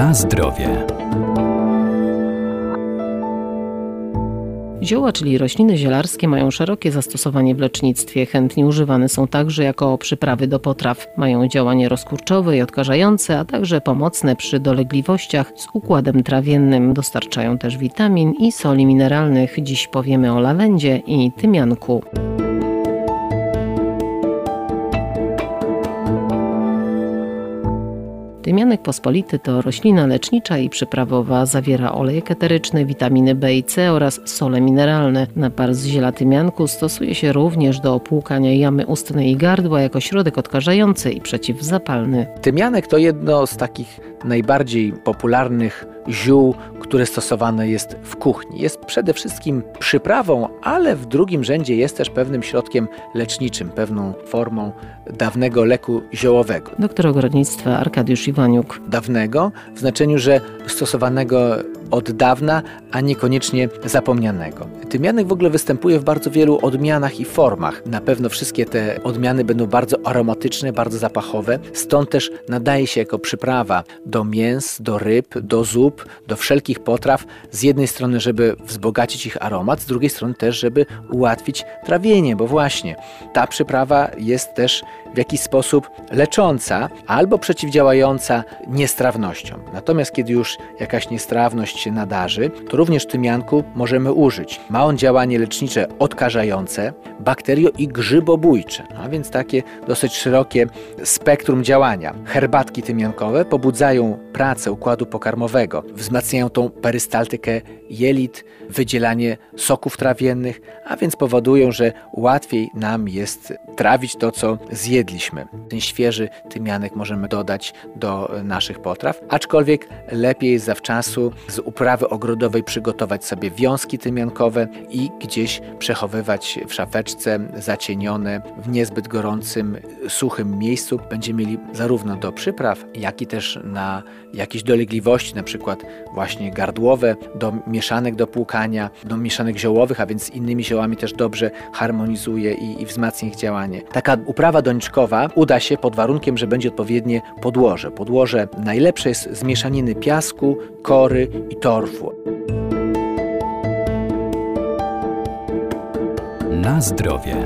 Na zdrowie. Zioła, czyli rośliny zielarskie, mają szerokie zastosowanie w lecznictwie. Chętnie używane są także jako przyprawy do potraw. Mają działanie rozkurczowe i odkażające, a także pomocne przy dolegliwościach z układem trawiennym. Dostarczają też witamin i soli mineralnych. Dziś powiemy o lawendzie i tymianku. Tymianek pospolity to roślina lecznicza i przyprawowa. Zawiera olejek eteryczny, witaminy B i C oraz sole mineralne. Napar z ziela tymianku stosuje się również do opłukania jamy ustnej i gardła jako środek odkażający i przeciwzapalny. Tymianek to jedno z takich najbardziej popularnych ziół, które stosowane jest w kuchni. Jest przede wszystkim przyprawą, ale w drugim rzędzie jest też pewnym środkiem leczniczym, pewną formą dawnego leku ziołowego. Doktor ogrodnictwa Arkadiusz Iwaniuk. Dawnego w znaczeniu, że stosowanego od dawna, a niekoniecznie zapomnianego. Tymianek w ogóle występuje w bardzo wielu odmianach i formach. Na pewno wszystkie te odmiany będą bardzo aromatyczne, bardzo zapachowe, stąd też nadaje się jako przyprawa do mięs, do ryb, do zup, do wszelkich potraw. Z jednej strony, żeby wzbogacić ich aromat, z drugiej strony też, żeby ułatwić trawienie, bo właśnie ta przyprawa jest też w jakiś sposób lecząca albo przeciwdziałająca niestrawnościom. Natomiast kiedy już jakaś niestrawność się nadarzy, to również tymianku możemy użyć. Ma on działanie lecznicze odkażające, bakterio i grzybobójcze, a więc takie dosyć szerokie spektrum działania. Herbatki tymiankowe pobudzają pracę układu pokarmowego, wzmacniają tą perystaltykę jelit, wydzielanie soków trawiennych, a więc powodują, że łatwiej nam jest trawić to, co zjedliśmy. Ten świeży tymianek możemy dodać do naszych potraw, aczkolwiek lepiej zawczasu z uprawy ogrodowej przygotować sobie wiązki tymiankowe i gdzieś przechowywać w szafeczce zacienione w niezbyt gorącym, suchym miejscu. Będziemy mieli zarówno do przypraw, jak i też na jakieś dolegliwości, na przykład właśnie gardłowe, do mieszanek do płukania, do mieszanek ziołowych, a więc z innymi ziołami też dobrze harmonizuje i, i wzmacnia ich działanie. Taka uprawa doniczkowa uda się pod warunkiem, że będzie odpowiednie podłoże. Podłoże najlepsze jest z mieszaniny piasku, kory i torfu. Na zdrowie.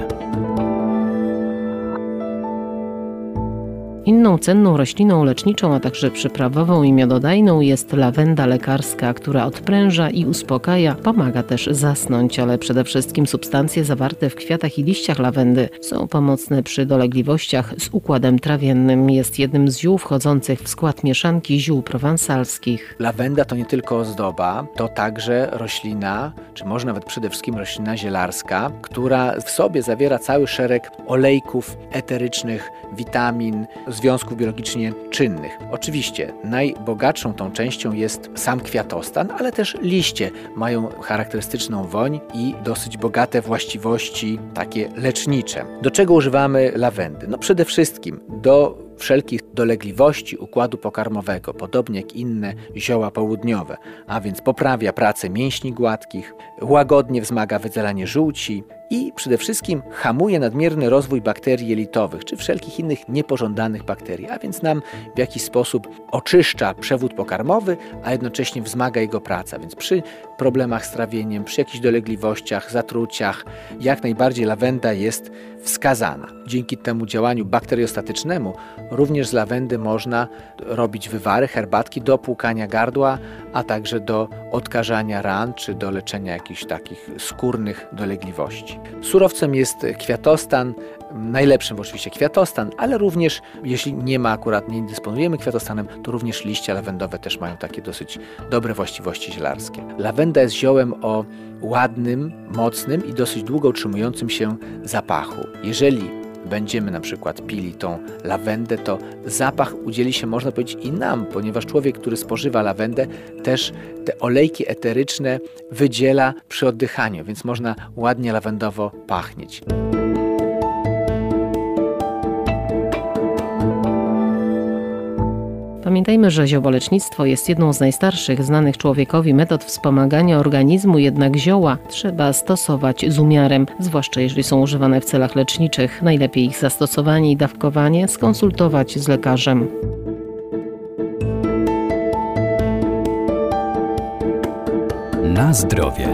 Inną cenną rośliną leczniczą, a także przyprawową i miododajną jest lawenda lekarska, która odpręża i uspokaja, pomaga też zasnąć, ale przede wszystkim substancje zawarte w kwiatach i liściach lawendy są pomocne przy dolegliwościach z układem trawiennym. Jest jednym z ziół wchodzących w skład mieszanki ziół prowansalskich. Lawenda to nie tylko ozdoba, to także roślina, czy może nawet przede wszystkim roślina zielarska, która w sobie zawiera cały szereg olejków eterycznych, witamin, związków biologicznie czynnych. Oczywiście najbogatszą tą częścią jest sam kwiatostan, ale też liście mają charakterystyczną woń i dosyć bogate właściwości takie lecznicze. Do czego używamy lawendy? No przede wszystkim do wszelkich dolegliwości układu pokarmowego, podobnie jak inne zioła południowe, a więc poprawia pracę mięśni gładkich, łagodnie wzmaga wydzielanie żółci i przede wszystkim hamuje nadmierny rozwój bakterii jelitowych czy wszelkich innych niepożądanych bakterii, a więc nam w jakiś sposób oczyszcza przewód pokarmowy, a jednocześnie wzmaga jego praca. Więc przy problemach z trawieniem, przy jakichś dolegliwościach, zatruciach, jak najbardziej lawenda jest wskazana. Dzięki temu działaniu bakteriostatycznemu również z lawendy można robić wywary, herbatki do płukania gardła, a także do odkażania ran czy do leczenia jakichś takich skórnych dolegliwości. Surowcem jest kwiatostan, najlepszym oczywiście kwiatostan, ale również jeśli nie ma akurat, nie dysponujemy kwiatostanem, to również liście lawendowe też mają takie dosyć dobre właściwości zielarskie. Lawenda jest ziołem o ładnym, mocnym i dosyć długo utrzymującym się zapachu. Jeżeli będziemy na przykład pili tą lawendę, to zapach udzieli się, można powiedzieć, i nam, ponieważ człowiek, który spożywa lawendę, też te olejki eteryczne wydziela przy oddychaniu, więc można ładnie lawendowo pachnieć. Pamiętajmy, że ziołolecznictwo jest jedną z najstarszych znanych człowiekowi metod wspomagania organizmu, jednak zioła trzeba stosować z umiarem, zwłaszcza jeżeli są używane w celach leczniczych. Najlepiej ich zastosowanie i dawkowanie skonsultować z lekarzem. Na zdrowie.